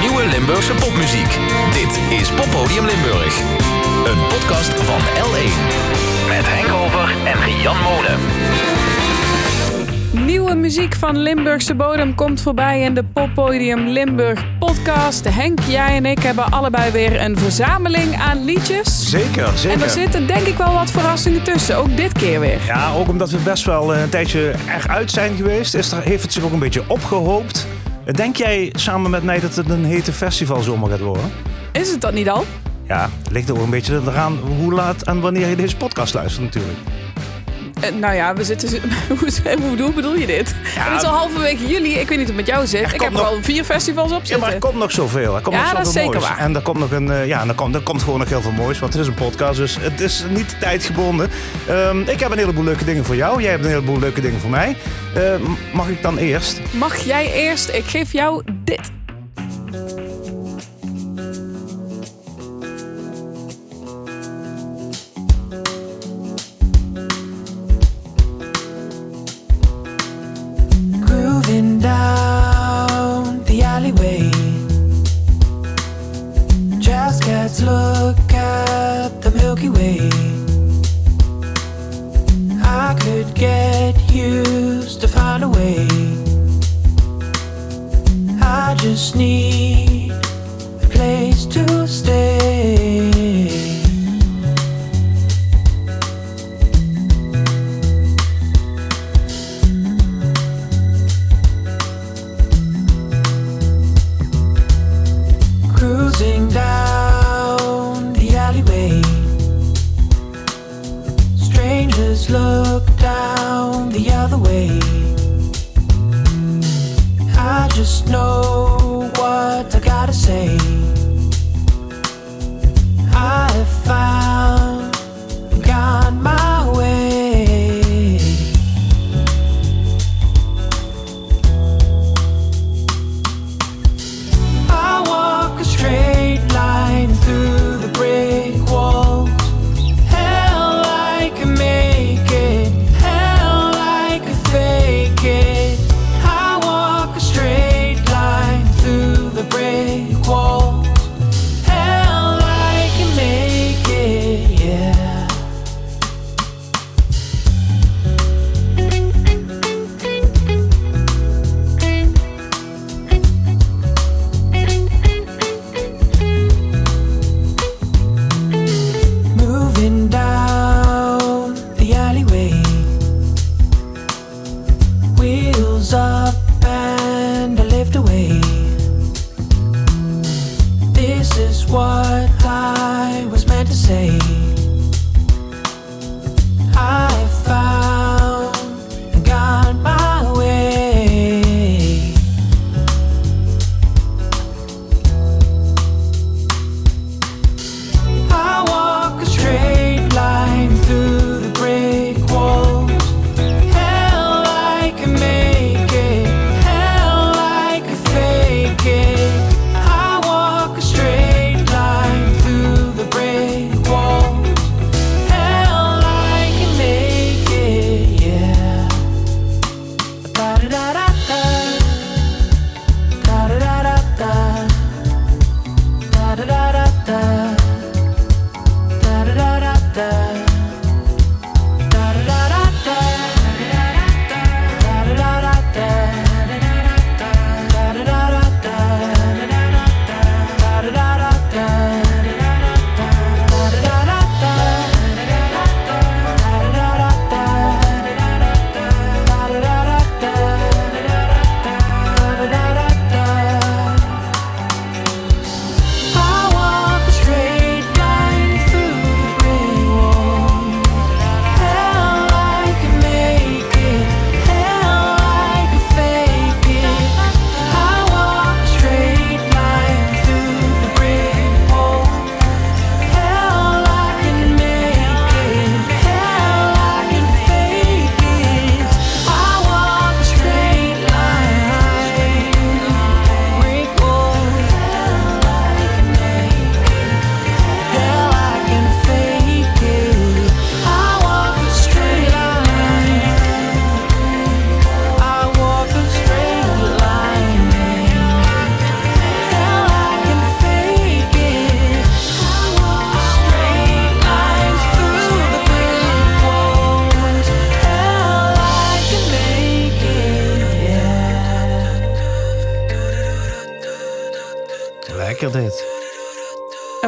nieuwe Limburgse popmuziek. Dit is Poppodium Limburg. Een podcast van L1. Met Henk Over en Jan Molen. Nieuwe muziek van Limburgse bodem komt voorbij in de Poppodium Limburg podcast. Henk, jij en ik hebben allebei weer een verzameling aan liedjes. Zeker, zeker. En er zitten denk ik wel wat verrassingen tussen, ook dit keer weer. Ja, ook omdat we best wel een tijdje eruit zijn geweest, is er, heeft het zich ook een beetje opgehoopt. Denk jij samen met mij dat het een hete festivalzomer gaat worden? Is het dat niet al? Ja, het ligt ook een beetje eraan hoe laat en wanneer je deze podcast luistert natuurlijk. Eh, nou ja, we zitten. hoe, bedoel je dit? Ja, het is al halverwege juli. Ik weet niet hoe het met jou zit. Ik heb komt er nog- al vier festivals op Ja, zitten. maar er komt nog zoveel. Er komt Ja, nog dat is zoveel zeker moois. waar. En er komt nog een, eh, ja, er komt, er komt gewoon nog heel veel moois, want het is een podcast, dus het is niet tijdgebonden. Ehm, ik heb een heleboel leuke dingen voor jou. Jij hebt een heleboel leuke dingen voor mij. Eh, m- mag ik dan eerst? Mag jij eerst? Ik geef jou dit.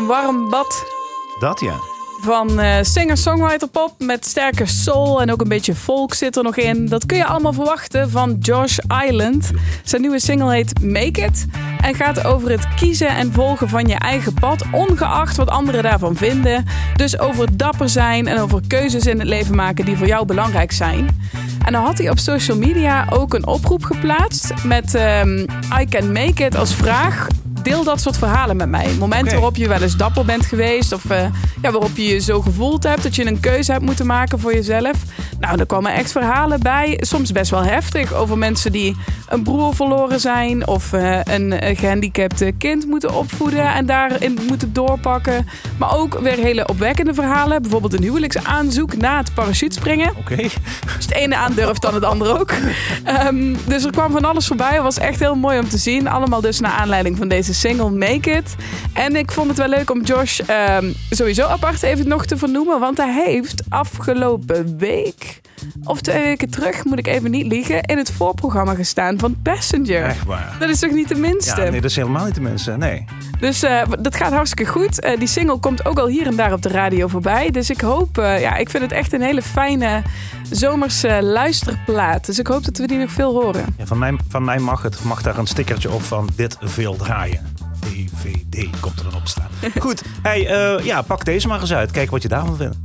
Warm bad Dat ja. van eh, singer-songwriter pop met sterke soul en ook een beetje folk zit er nog in. Dat kun je allemaal verwachten van Josh Island. Zijn nieuwe single heet Make It en gaat over het kiezen en volgen van je eigen pad, ongeacht wat anderen daarvan vinden. Dus over dapper zijn en over keuzes in het leven maken die voor jou belangrijk zijn. En dan had hij op social media ook een oproep geplaatst met ehm, I can make it als vraag. Deel dat soort verhalen met mij. Momenten waarop je wel eens dapper bent geweest. Of eh, ja, waarop je je zo gevoeld hebt dat je een keuze hebt moeten maken voor jezelf. Nou, er kwamen echt verhalen bij. Soms best wel heftig. Over mensen die een broer verloren zijn. Of eh, een eh, gehandicapte kind moeten opvoeden. En daarin moeten doorpakken. Maar ook weer hele opwekkende verhalen. Bijvoorbeeld een huwelijksaanzoek na het parachutespringen. Oké. Dus het ene aandurft dan het andere ook. Ehm, dus er kwam van alles voorbij. Het was echt heel mooi om te zien. Allemaal dus naar aanleiding van deze single Make It. En ik vond het wel leuk om Josh ehm, sowieso apart even nog te vernoemen. Want hij heeft afgelopen week, of twee weken terug, moet ik even niet liegen, in het voorprogramma gestaan van Passenger. Echt waar. Dat is toch niet de minste? Ja, nee, dat is helemaal niet de mensen. Nee. Dus eh, dat gaat hartstikke goed. Eh, die single komt ook al hier en daar op de radio voorbij. Dus ik hoop, eh, ja, ik vind het echt een hele fijne zomerse luisterplaat. Dus ik hoop dat we die nog veel horen. Ja, van, mij, van mij mag het. Mag daar een stickertje op van dit veel draaien. DVD komt er dan op staan. Goed. Hey, eh, ja, pak deze maar eens uit. Kijk wat je daarvan vindt.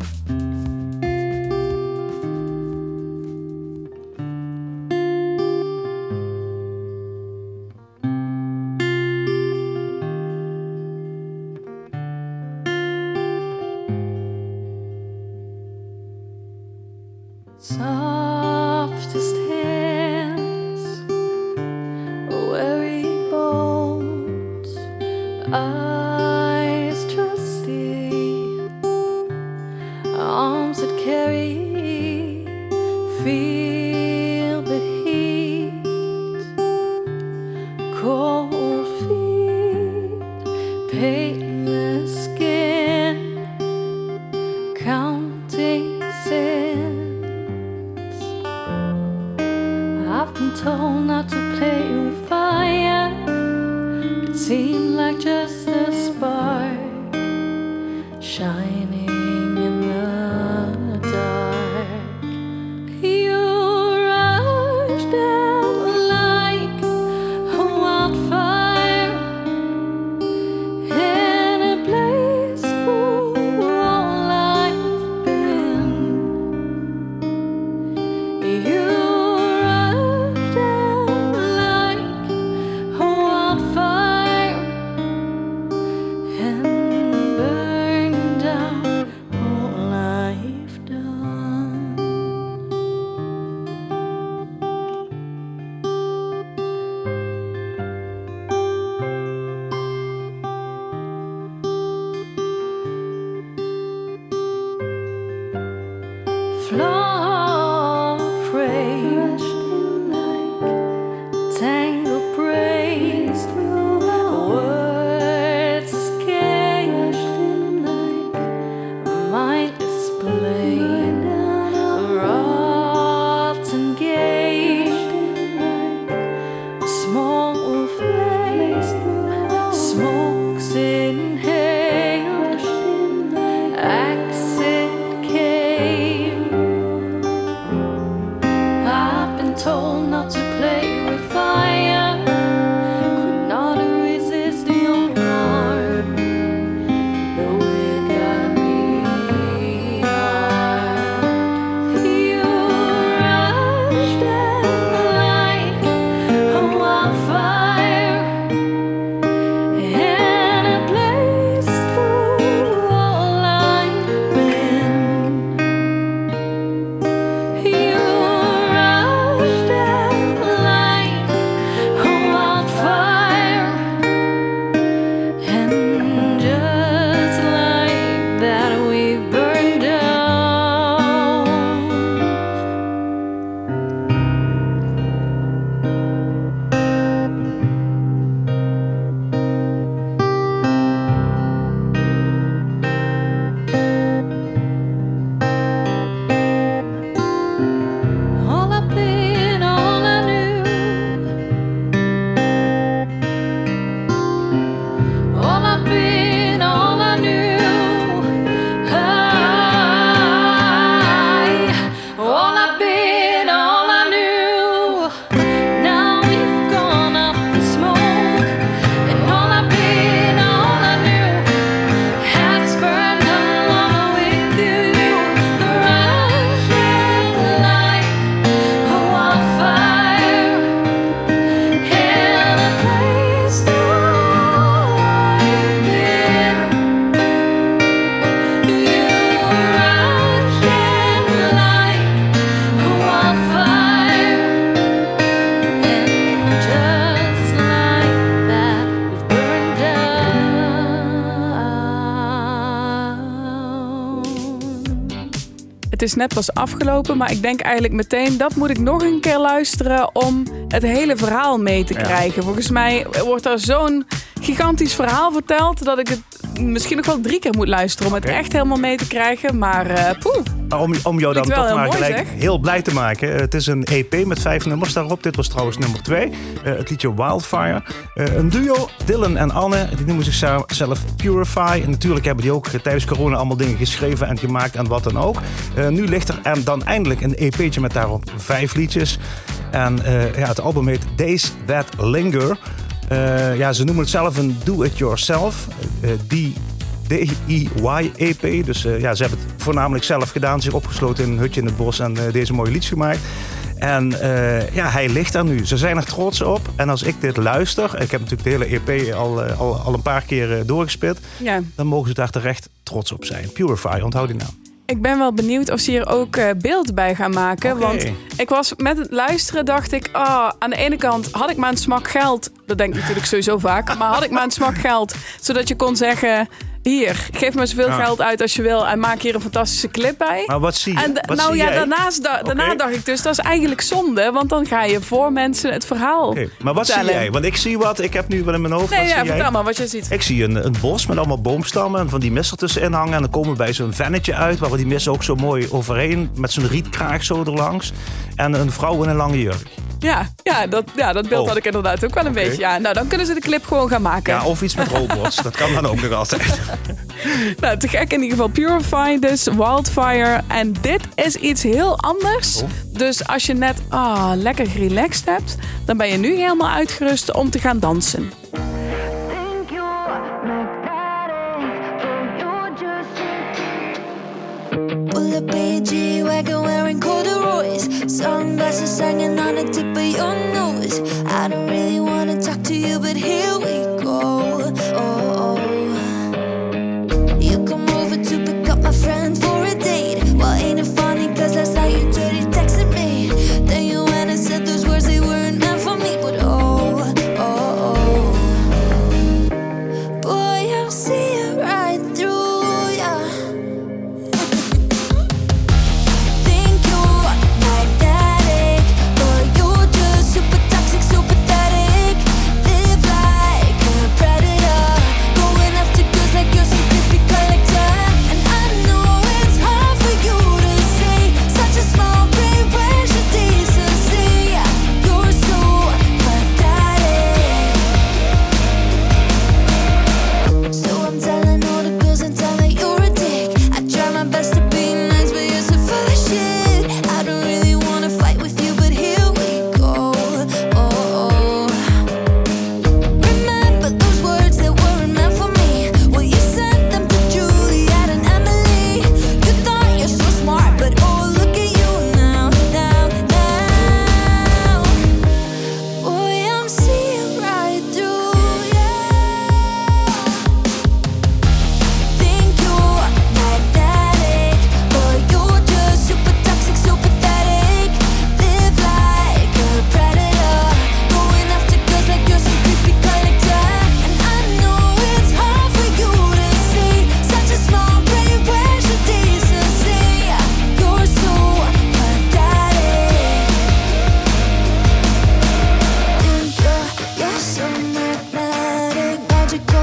Is net pas afgelopen, maar ik denk eigenlijk meteen dat moet ik nog een keer luisteren om het hele verhaal mee te Ja. krijgen. Volgens mij wordt er zo'n gigantisch verhaal verteld dat ik het misschien nog wel drie keer moet luisteren om het echt helemaal mee te krijgen. Maar eh poeh, Om, om jou dan toch maar gelijk zeg. heel blij te maken. Eh, Het is een EP met vijf nummers daarop. Dit was trouwens nummer twee. Eh, het liedje Wildfire. Een duo, Dylan en Anne. Die noemen zichzelf Purify. En natuurlijk hebben die ook tijdens corona allemaal dingen geschreven en gemaakt en wat dan ook. Nu ligt er en dan eindelijk een EP'tje met daarop vijf liedjes. En ja, het album heet Days That Linger. Eh, ja, ze noemen het zelf een do-it-yourself. Eh, die DIY-EP. Dus eh, ja, ze hebben het voornamelijk zelf gedaan. Zich opgesloten in een hutje in het bos en eh, deze mooie liedjes gemaakt. En eh, ja, hij ligt daar nu. Ze zijn er trots op. En als ik dit luister, ik heb natuurlijk de hele EP al, eh, al, al een paar keer eh, doorgespit. ja. Dan mogen ze daar terecht trots op zijn. Purify, onthoud die naam. Ik ben wel benieuwd of ze hier ook eh, beeld bij gaan maken. Want ik was met het luisteren, dacht ik, ah, aan de ene kant had ik maar een smak geld. Dat denk ik natuurlijk sowieso vaak. Maar had ik maar een smak geld, zodat je kon zeggen: Hier, geef me zoveel geld uit als je wil en maak hier een fantastische clip bij. Maar wat zie je? En d- Wat nou zie ja, jij? daarnaast, da- daarna dacht ik dus, dat is eigenlijk zonde. Want dan ga je voor mensen het verhaal Maar wat zie jij? Want ik zie wat. Ik heb nu wat in mijn hoofd. Nee, wat ja, zie jij? vertel maar wat je ziet. Ik zie een, een bos met allemaal boomstammen en van die missen tussenin hangen. En dan komen we bij zo'n vennetje uit, waar we die missen ook zo mooi overheen. Met zo'n rietkraag zo erlangs. En een vrouw in een lange jurk. Ja, ja, dat, ja, dat beeld Oh. had ik inderdaad ook wel een beetje. Ja, nou, dan kunnen ze de clip gewoon gaan maken. Ja, of iets met robots. dat kan dan ook nog altijd. Nou, te gek in ieder geval. Purify dus, Wildfire. En dit is iets heel anders. Oh. Dus als je net ah, lekker relaxed hebt... dan ben je nu helemaal uitgerust om te gaan dansen. just Bullet BG wagon wearing corduroys. Sunglasses hanging on the tip of your nose. I don't really wanna talk to you, but here we go. Magical,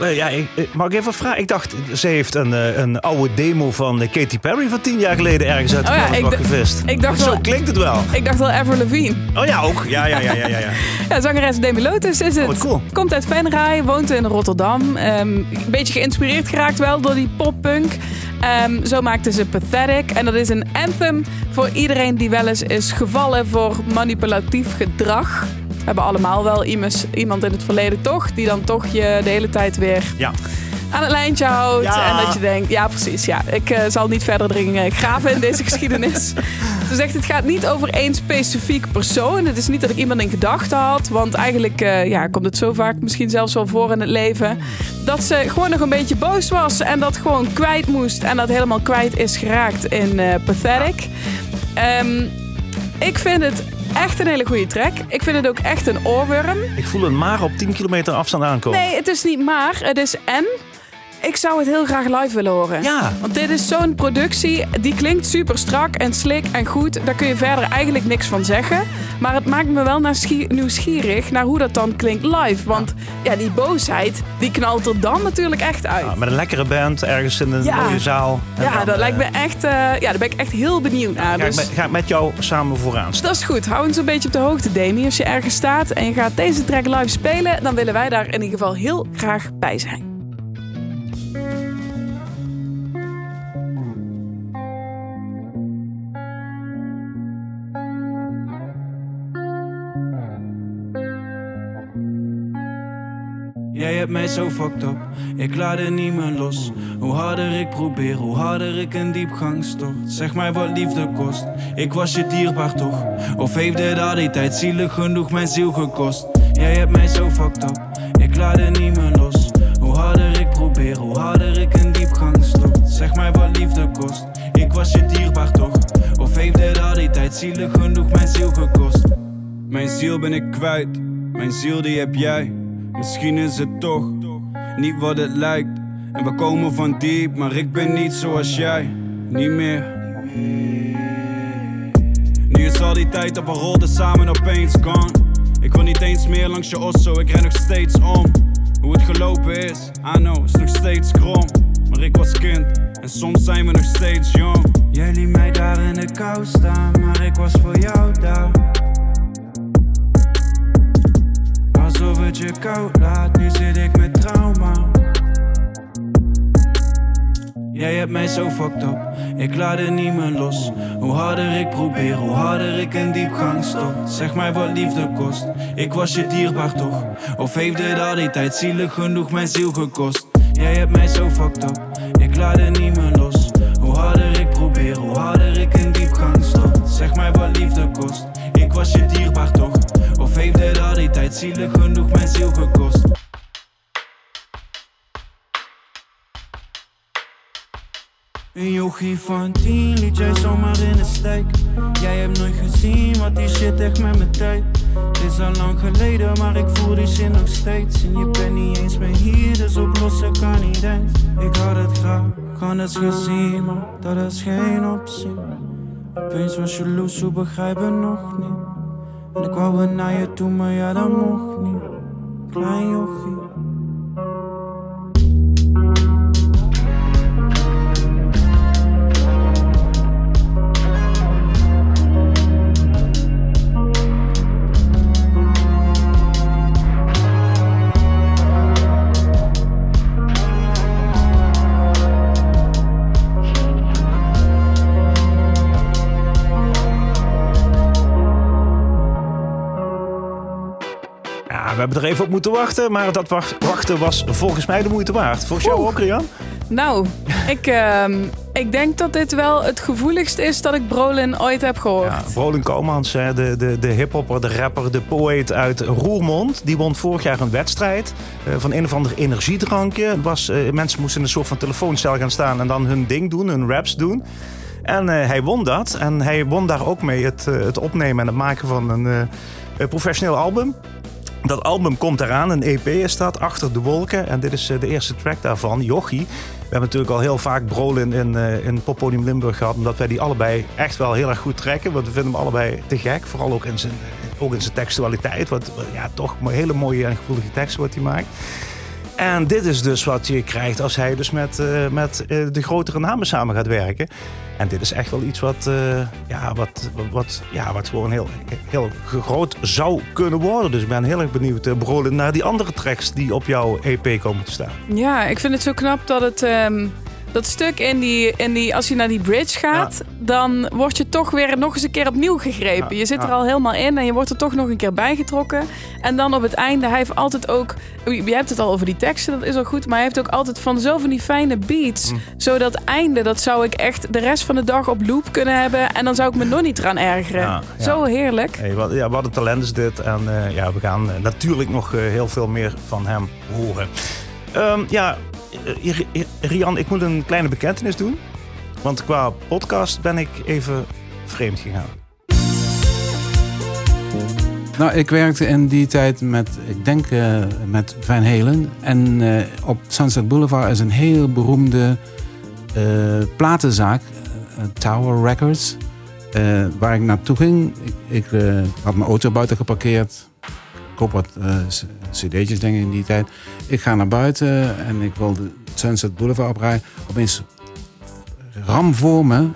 Eh, ja, ik, ik- mag ik even vragen? Ik dacht, ze heeft een, eh, een oude demo van eh, Katy Perry van tien jaar geleden ergens uit de Oh ja, ik gevist. ik dacht Zo wel- klinkt het wel. Ik dacht wel Avril Lavigne. Oh ja, ook. Ja, ja, ja, ja, ja. ja. Ja, zangeres Demi Lotus is het. Oh, cool. Komt uit Venray, woont in Rotterdam. Ehm, een beetje geïnspireerd geraakt wel door die poppunk. Ehm, zo maakte ze Pathetic. En dat is een anthem voor iedereen die wel eens is gevallen voor manipulatief gedrag. We hebben allemaal wel iemand, in het verleden toch, die dan toch je de hele tijd weer ja. aan het lijntje houdt. Ja. En dat je denkt, ja precies, ja, ik eh, zal niet verder dringen graven in deze geschiedenis. Ze zegt, het gaat niet over één specifiek persoon. Het is niet dat ik iemand in gedachten had. Want eigenlijk eh, ja, komt het zo vaak misschien zelfs wel voor in het leven. Dat ze gewoon nog een beetje boos was. En dat gewoon kwijt moest. En dat helemaal kwijt is geraakt in eh, Pathetic. Ehm, ik vind het echt een hele goede track. Ik vind het ook echt een oorworm. Ik voel een maar op 10 kilometer afstand aankomen. Nee, het is niet maar. Het is en. Ik zou het heel graag live willen horen. Ja. Want dit is zo'n productie, die klinkt super strak en slik en goed. Daar kun je verder eigenlijk niks van zeggen. Maar het maakt me wel nieuwsgie- nieuwsgierig naar hoe dat dan klinkt live. Want ja, die boosheid, die knalt er dan natuurlijk echt uit. Ja, met een lekkere band ergens in een Ja. mooie zaal. Ja, dan, dat eh, lijkt me echt, eh, ja, daar ben ik echt heel benieuwd naar. Ga, ik Dus met, ga ik met jou samen vooraan staan. dat is goed. Hou ons een beetje op de hoogte, Demi. Als je ergens staat en je gaat deze track live spelen, dan willen wij daar in ieder geval heel graag bij zijn. Hebt mij zo fucked up, ik laat het niet meer los. Hoe harder ik probeer, hoe harder ik een diepgang stort. Zeg mij wat liefde kost, ik was je dierbaar toch? Of heeft dit al die tijd zielig genoeg mijn ziel gekost? Jij hebt mij zo fucked up, ik laat het niet meer los. Hoe harder ik probeer, hoe harder ik een diepgang stort. Zeg mij wat liefde kost, ik was je dierbaar toch? Of heeft dit al die tijd zielig genoeg mijn ziel gekost? Mijn ziel ben ik kwijt, mijn ziel die heb jij. Misschien is het toch niet wat het lijkt. En we komen van diep, maar ik ben niet zoals jij. Niet meer. Nu is al die tijd dat we rolden samen opeens gone. Ik wil niet eens meer langs je osso, ik ren nog steeds om. Hoe het gelopen is, I know, is nog steeds krom. Maar ik was kind en soms zijn we nog steeds jong. Jij liet mij daar in de kou staan, maar ik was voor jou daar. Je koud laat, nu zit ik met trauma. Jij hebt mij zo fucked up, ik laat het niet meer los. Hoe harder ik probeer, hoe harder ik een diepgang stort. Zeg mij wat liefde kost, ik was je dierbaar toch? Of heeft het al die tijd zielig genoeg mijn ziel gekost? Jij hebt mij zo fucked up, ik laat het niet meer los. Hoe harder ik probeer, hoe harder ik een diepgang stort. Zeg mij wat liefde kost, ik was je dierbaar toch? Of heeft het al tijd zielig genoeg mijn ziel gekost? Een jochie van tien liet jij zomaar in de steek. Jij hebt nooit gezien wat die shit echt met me deed. Het is al lang geleden, maar ik voel die zin nog steeds. En je bent niet eens meer hier, dus oplossen kan niet eens. Ik had het graag, anders gezien, maar dat is geen optie. Opeens was je loes, hoe begrijpen nog niet. En ik wou het naar je toe, maar ja, we hebben er even op moeten wachten, maar dat wacht- wachten was volgens mij de moeite waard. Volgens jou ook, Rian? Nou, ik, ehm, ik denk dat dit wel het gevoeligst is dat ik Brolin ooit heb gehoord. Ja, Brolin Komans, de, de, de hiphopper, de rapper, de poëet uit Roermond. Die won vorig jaar een wedstrijd eh, van een of ander energiedrankje. Was, eh, mensen moesten in een soort van telefooncel gaan staan en dan hun ding doen, hun raps doen. En eh, hij won dat. En hij won daar ook mee het, het opnemen en het maken van een professioneel album. Dat album komt eraan, een EP is dat, Achter de Wolken. En dit is eh, de eerste track daarvan, Jochie. We hebben natuurlijk al heel vaak Brolin in, eh in Poppodium Limburg gehad. Omdat wij die allebei echt wel heel erg goed trekken. Want we vinden hem allebei te gek. Vooral ook in zijn, ook in zijn textualiteit. Wat ja, toch een hele mooie en gevoelige teksten wat hij maakt. En dit is dus wat je krijgt als hij dus met, eh, met eh, de grotere namen samen gaat werken. En dit is echt wel iets wat, eh, ja, wat, wat, ja, wat gewoon heel, heel groot zou kunnen worden. Dus ik ben heel erg benieuwd, uh, naar die andere tracks die op jouw EP komen te staan. Ja, ik vind het zo knap dat het. ehm, dat stuk in die, in die, als je naar die bridge gaat, dan word je toch weer nog eens een keer opnieuw gegrepen. Ja, Je zit er ja. al helemaal in en je wordt er toch nog een keer bijgetrokken. En dan op het einde, hij heeft altijd ook, je hebt het al over die teksten, dat is al goed, maar hij heeft ook altijd van zo van die fijne beats. Mm. Zo dat einde, dat zou ik echt de rest van de dag op loop kunnen hebben en dan zou ik me nog niet eraan ergeren. Zo heerlijk. Hey, wat, ja, wat een talent is dit. En eh, ja, we gaan eh, natuurlijk nog eh, heel veel meer van hem horen. Ehm, ja, Rian, ik moet een kleine bekentenis doen. Want qua podcast ben ik even vreemd gegaan. Nou, ik werkte in die tijd met, ik denk, eh, met Van Halen. En eh, op Sunset Boulevard is een heel beroemde eh, platenzaak, eh, Tower Records, eh, waar ik naartoe ging. Ik, ik eh, had mijn auto buiten geparkeerd. Ik koop wat c- cd'tjes, denk ik, in die tijd. Ik ga naar buiten en ik wilde Sunset Boulevard oprijden. Opeens ram voor me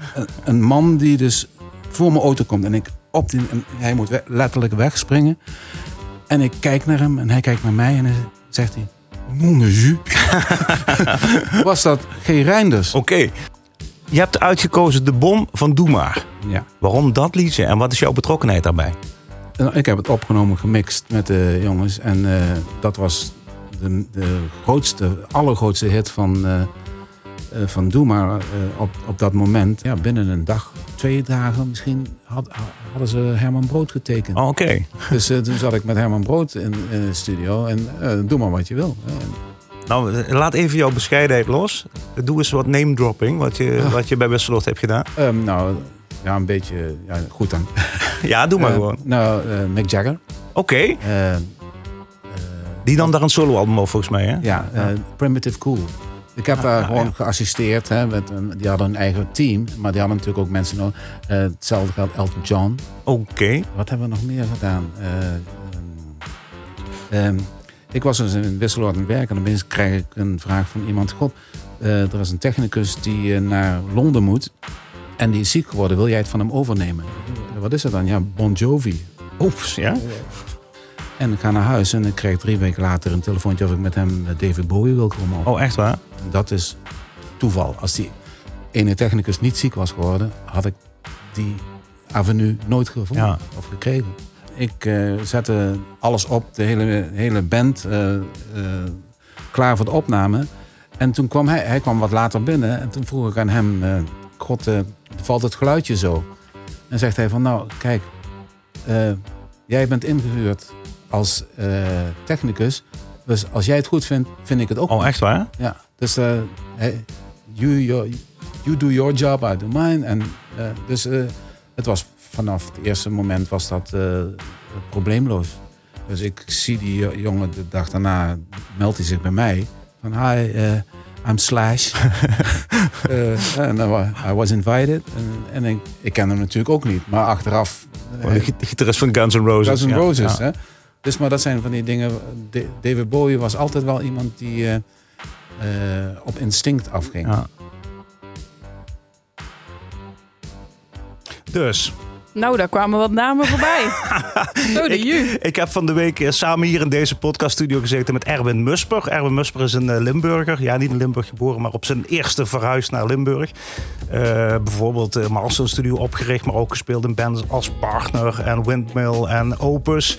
een, man die dus voor mijn auto komt. En ik op die, en hij moet we- letterlijk wegspringen. En ik kijk naar hem en hij kijkt naar mij en hij zegt hij... Mon de jus. Was dat G. Reinders? Oké. Je hebt uitgekozen De Bom van Doe Maar. Ja. Waarom dat liedje en wat is jouw betrokkenheid daarbij? En Ik heb het opgenomen, gemixt met de jongens. En eh, dat was de, de grootste, allergrootste hit van, eh, eh, van Doe Maar op, op dat moment. Ja, binnen een dag, twee dagen misschien, had, hadden ze Herman Brood getekend. Oh, Oké. Dus toen zat ik met Herman Brood in, in de studio. En doe maar wat je wil. Nou, laat even jouw bescheidenheid los. Doe eens wat name dropping, wat je, wat je bij Wisseloord hebt gedaan. Ehm, nou, ja, een beetje ja, goed dan. Ja, doe maar Eh, gewoon. Nou, eh, Mick Jagger. Oké. Eh, Die dan daar een soloalbum over volgens mij, hè? ja, eh, Primitive Cool. Ik heb daar gewoon ja. geassisteerd. Hè, met, een- die hadden een eigen team. Maar die hadden natuurlijk ook mensen nodig. Eh, hetzelfde geldt Elton John. Oké. Wat hebben we nog meer gedaan? Eh, ehm, ehm, ik was dus in Wisseloord aan het werken. En opeens krijg ik een vraag van iemand. God, eh, er is een technicus die eh, naar Londen moet. En die is ziek geworden. Wil jij het van hem overnemen? Wat is het dan? Ja, Bon Jovi. Oeps, ja? En ik ga naar huis en ik krijg drie weken later een telefoontje of ik met hem eh, David Bowie wil komen. op. Oh, echt waar? Dat is toeval. Als die ene technicus niet ziek was geworden, had ik die avenue nooit gevonden Ja. of gekregen. Ik eh, zette alles op, de hele, hele band, eh, klaar voor de opname. En toen kwam hij, hij kwam wat later binnen en toen vroeg ik aan hem, god, valt het geluidje zo? En zegt hij van, nou, kijk, eh, jij bent ingehuurd als eh, technicus. Dus als jij het goed vindt, vind ik het ook Oh, echt waar? ja, dus eh, hey, you, your, you do your job, I do mine. En, dus het was vanaf het eerste moment was dat probleemloos. Dus ik zie die jo- jongen de dag daarna, meldt hij zich bij mij. Van hi, I'm Slash. Eh, en I was invited. En, ik, ik ken hem natuurlijk ook niet. Maar achteraf... Oh, de gitarist van Guns N' Roses. Guns N' ja. Roses. Ja. Hè? Dus maar dat zijn van die dingen. Da- David Bowie was altijd wel iemand die eh, op instinct afging. Ja. Dus, Nou, daar kwamen wat namen voorbij. Zo de ju. ik heb van de week eh, samen hier in deze podcaststudio gezeten met Erwin Musper. Erwin Musper is een eh, Limburger. Ja, niet in Limburg geboren, maar op zijn eerste verhuis naar Limburg. Eh, bijvoorbeeld uh, Studio opgericht, maar ook gespeeld in bands als Partner en Windmill en Opus.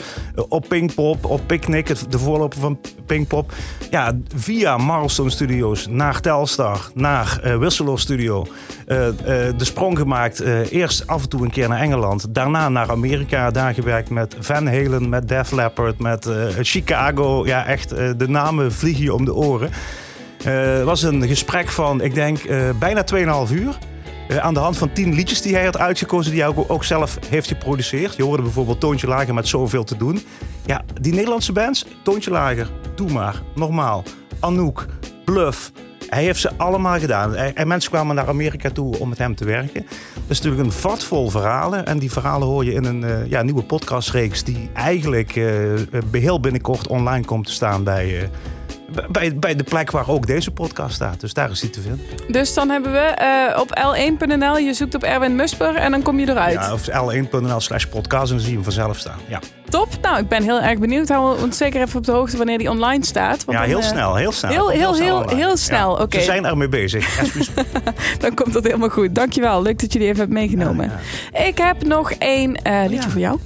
Op Pinkpop, op Picnic, de voorloper van Pinkpop. Ja, via Marlstone Studios naar Telstar, naar Wisseloor Studio. De sprong gemaakt, eerst af en toe een keer naar Engeland. Daarna naar Amerika, daar gewerkt met Van Halen, met Def Leppard, met eh, Chicago. Ja, echt, eh, de namen vliegen je om de oren. Eh, Het was een gesprek van, ik denk, eh, bijna 2,5 uur. Eh, aan de hand van 10 liedjes die hij had uitgekozen, die hij ook, ook zelf heeft geproduceerd. Je hoorde bijvoorbeeld Toontje Lager met Zoveel te doen. Ja, die Nederlandse bands, Toontje Lager, Doe maar, Normaal, Anouk, Bluff. Hij heeft ze allemaal gedaan. En mensen kwamen naar Amerika toe om met hem te werken. Dat is natuurlijk een vat vol verhalen. En die verhalen hoor je in een eh, ja, nieuwe podcastreeks... die eigenlijk eh, heel binnenkort online komt te staan bij, bij, bij de plek waar ook deze podcast staat. Dus daar is hij te vinden. Dus dan hebben we eh, op l1.nl, je zoekt op Erwin Musper en dan kom je eruit. Ja, of l1.nl slash podcast en dan zie je hem vanzelf staan. Ja, Top. Nou, ik ben heel erg benieuwd. Hou ons zeker even op de hoogte wanneer die online staat. want ja dan, heel eh, snel, heel snel. heel, heel, heel, heel snel. Oké. Ze zijn ermee bezig. Dan komt dat helemaal goed. Dankjewel. Leuk dat je die even hebt meegenomen. Ik heb nog één eh, liedje voor jou.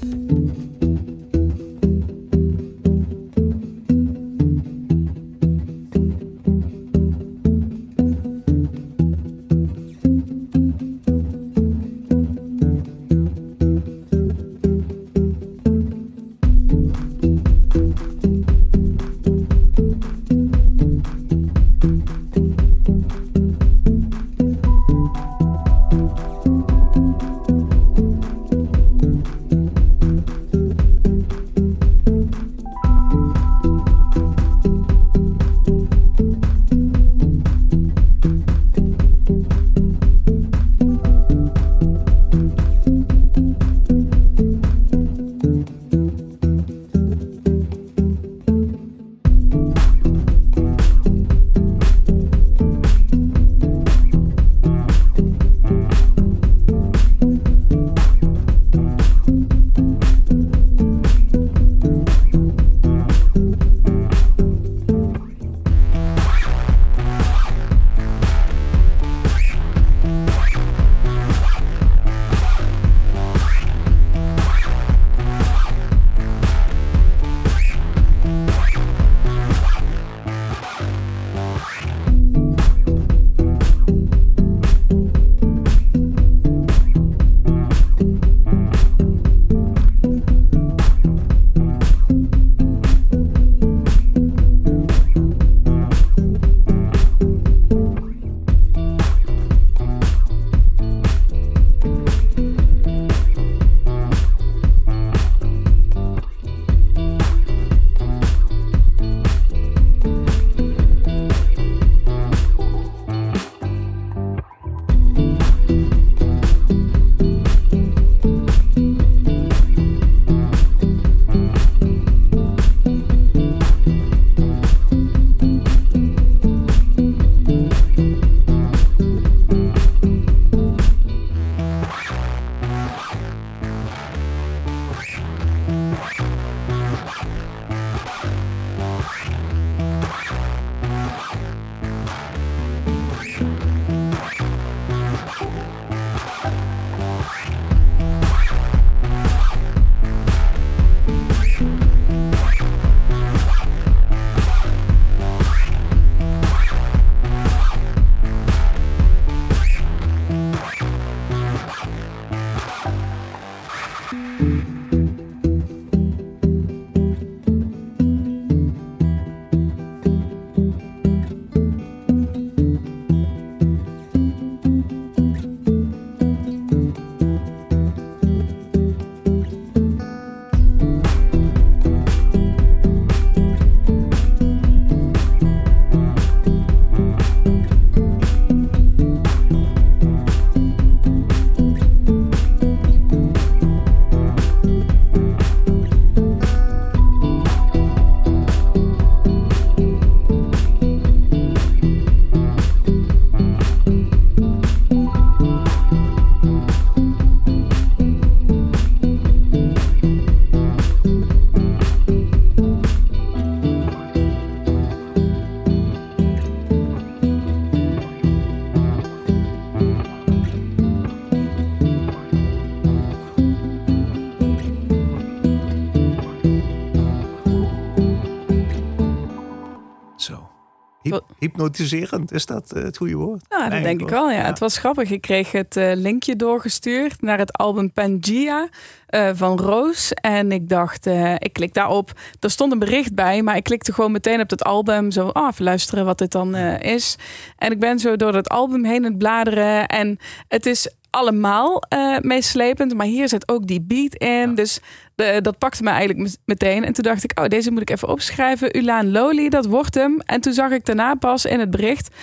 Hypnotiserend, is dat eh, het goede woord? Nou, dat denk ik wel. Ja. Het was grappig. Ik kreeg het eh, linkje doorgestuurd naar het album Pangea eh, van Roos. En ik dacht, ik klik daarop. Er stond een bericht bij, maar ik klikte gewoon meteen op het album. Zo, ah, even luisteren wat dit dan is. En ik ben zo door het album heen aan het bladeren. En het is allemaal meeslepend, maar hier zit ook die beat in. Dus eh, dat pakte me eigenlijk met- meteen. En toen dacht ik, oh, deze moet ik even opschrijven. Ulaan Loli, dat wordt hem. En toen zag ik daarna pas in het bericht...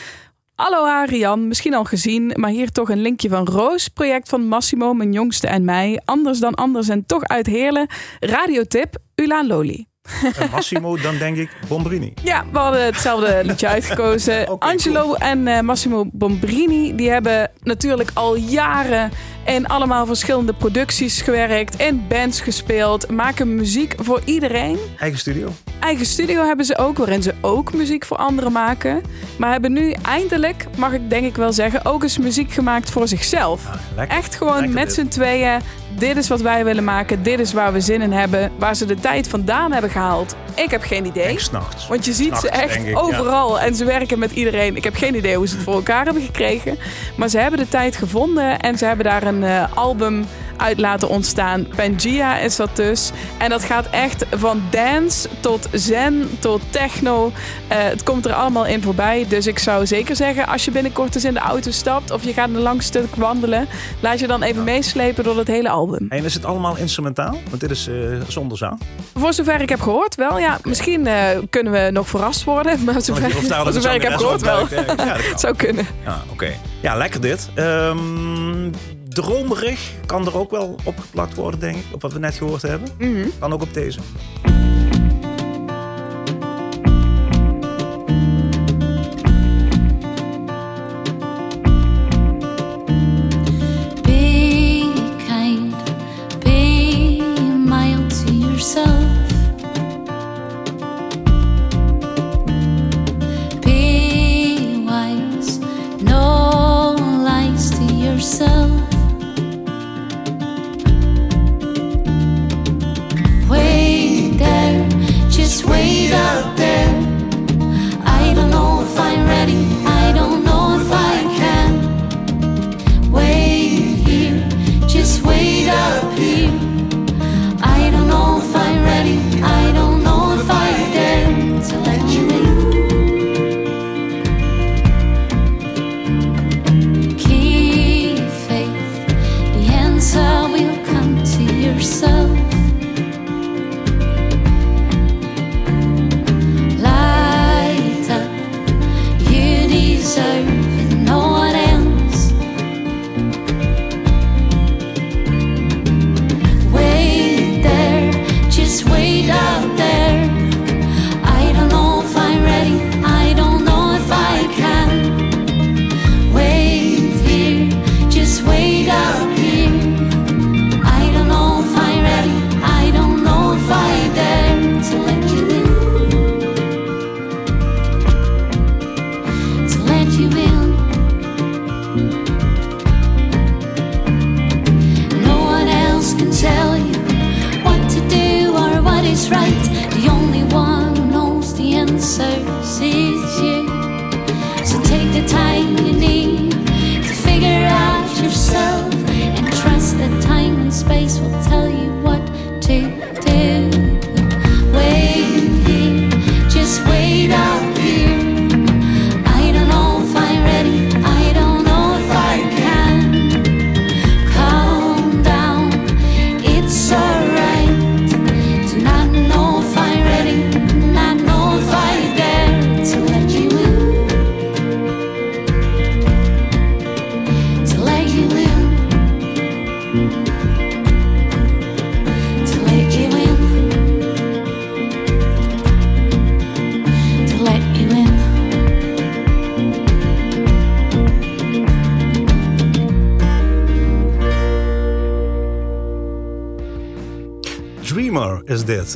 Hallo Arian, misschien al gezien, maar hier toch een linkje van Roos, project van Massimo, mijn jongste en mij. Anders dan anders en toch uit Heerlen. Radiotip, Ulaan Loli. En Massimo, dan denk ik Bombrini. Ja, we hadden hetzelfde liedje uitgekozen. Angelo en eh, Massimo Bombrini, die hebben natuurlijk al jaren in allemaal verschillende producties gewerkt, in bands gespeeld, maken muziek voor iedereen. Eigen studio. Eigen studio hebben ze ook, waarin ze ook muziek voor anderen maken. Maar hebben nu eindelijk, mag ik denk ik wel zeggen, ook eens muziek gemaakt voor zichzelf. Lekker. Echt gewoon Lekker met z'n tweeën. Dit is wat wij willen maken. Dit is waar we zin in hebben. Waar ze de tijd vandaan hebben gehaald. Ik heb geen idee. Denk s'nachts. Want je ziet ze echt ja. overal. En ze werken met iedereen. Ik heb geen idee hoe ze het voor elkaar hebben gekregen. Maar ze hebben de tijd gevonden. En ze hebben daar een eh, album uit laten ontstaan. Pangea is dat dus. En dat gaat echt van dance tot zen tot techno. Eh, het komt er allemaal in voorbij. Dus ik zou zeker zeggen, als je binnenkort eens in de auto stapt... of je gaat een lang stuk wandelen... laat je dan even meeslepen door het hele album. En is het allemaal instrumentaal? Want dit is eh, zonder zang. Voor zover ik heb gehoord wel. Ja, misschien eh, kunnen we nog verrast worden. Maar zover, voor zover ik heb gehoord wel. Ja, dat. Zou kunnen. Ja, oké. Ja, lekker dit. Ehm, dromerig kan er ook wel opgeplakt worden, denk ik. Op wat we net gehoord hebben. Mhm. Kan ook op deze.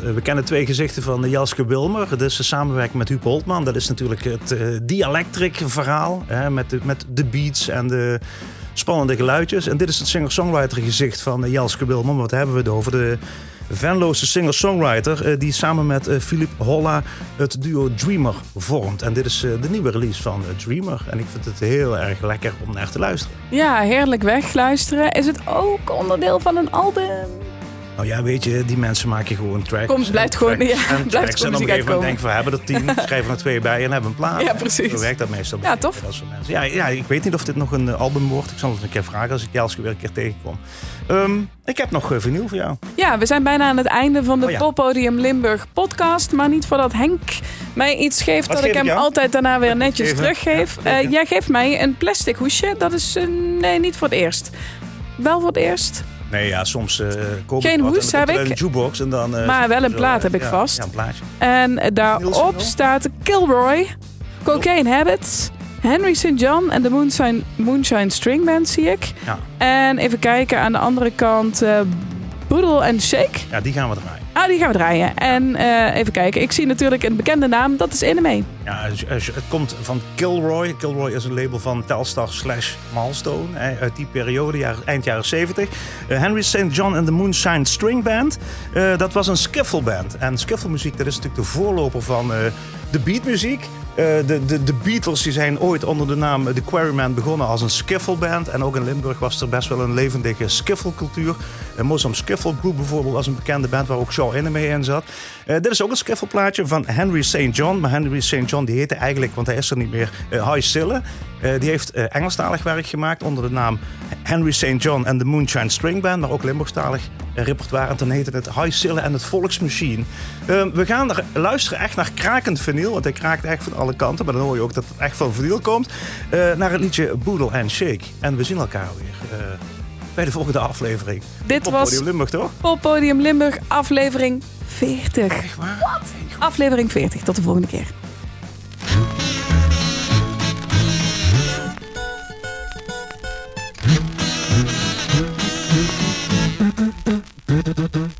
Eh, We kennen twee gezichten van Jelske Wilmer. Is de samenwerking met Huub Holtman. Dat is natuurlijk het eh dialectric verhaal. Hè, met, de, met de beats en de spannende geluidjes. En dit is het singer-songwriter gezicht van eh, Jelske Wilmer. Wat hebben we het over? De Venloze singer-songwriter die samen met Philip Holla het duo Dreamer vormt. En dit is de nieuwe release van Dreamer. En ik vind het heel erg lekker om naar te luisteren. Ja, heerlijk wegluisteren. Is het ook onderdeel van een album? Nou ja, weet je, die mensen maken gewoon tracks. Komt, blijft gewoon- tracks ja, en blijft tracks. En op een gegeven moment denken we hebben er tien, schrijven er twee bij en hebben een plaat. Ja, precies. Zo werkt dat meestal. Ja, tof. Ja, ja, ik weet niet of dit nog een eh, album wordt. Ik zal het een keer vragen als ik Jelske weer een keer tegenkom. Ehm, ik heb nog uh, vinyl voor jou. Ja, we zijn bijna aan het einde van de Oh ja. Poppodium Limburg podcast. Maar niet voordat Henk mij iets geeft Wat dat geef ik hem jou? altijd daarna weer netjes Even. teruggeef. Ja, Eh, jij geeft mij een plastic hoesje. Dat is, eh, nee, niet voor het eerst. Wel voor het eerst. Nee, ja, soms eh koop Geen hoes heb ik. Een jukebox en dan... eh, Maar wel een plaat eh, heb ik ja, vast. Ja, een plaatje. En daarop Niels, staat Kilroy, Cocaine Habits, Henry St. John en de Moonshine, Moonshine String Band zie ik. Ja. En even kijken aan de andere kant, eh Boodle and Shake. Ja, die gaan we draaien. Ah, die gaan we draaien. En eh, even kijken, ik zie natuurlijk een bekende naam, dat is Enemy. Ja, het komt van Kilroy. Kilroy is een label van Telstar slash Milestone. hè, Uit die periode, eind jaren 70. Eh, Henry St. John and the Moonshine String Band. eh, dat was een skiffle band. En skiffle muziek, dat is natuurlijk de voorloper van eh, de beatmuziek. Eh, de, de, de Beatles die zijn ooit onder de naam The Quarrymen begonnen als een skiffle band. En ook in Limburg was er best wel een levendige skiffle cultuur. De Muslim Skiffle Group bijvoorbeeld was een bekende band waar ook Shaw Enemy in zat. Eh, dit is ook een skiffle plaatje van Henry St. John. Maar Henry St. John die heette eigenlijk, want hij is er niet meer, eh High Sille. Eh, die heeft eh, Engelstalig werk gemaakt onder de naam Henry St. John and the Moonshine String Band. Maar ook Limburgstalig eh, repertoire. En toen heette het High Sille en het Volksmachine. Eh, we gaan er luisteren echt naar krakend vinyl. Want hij kraakt echt van alle kanten. Maar dan hoor je ook dat het echt van vinyl komt. Eh, naar het liedje Boodle and Shake. En we zien elkaar weer eh, bij de volgende aflevering. Dit Op was Podium Limburg, toch? Poppodium Limburg, aflevering 40. Echt waar? Aflevering 40, tot de volgende keer. du, du, du.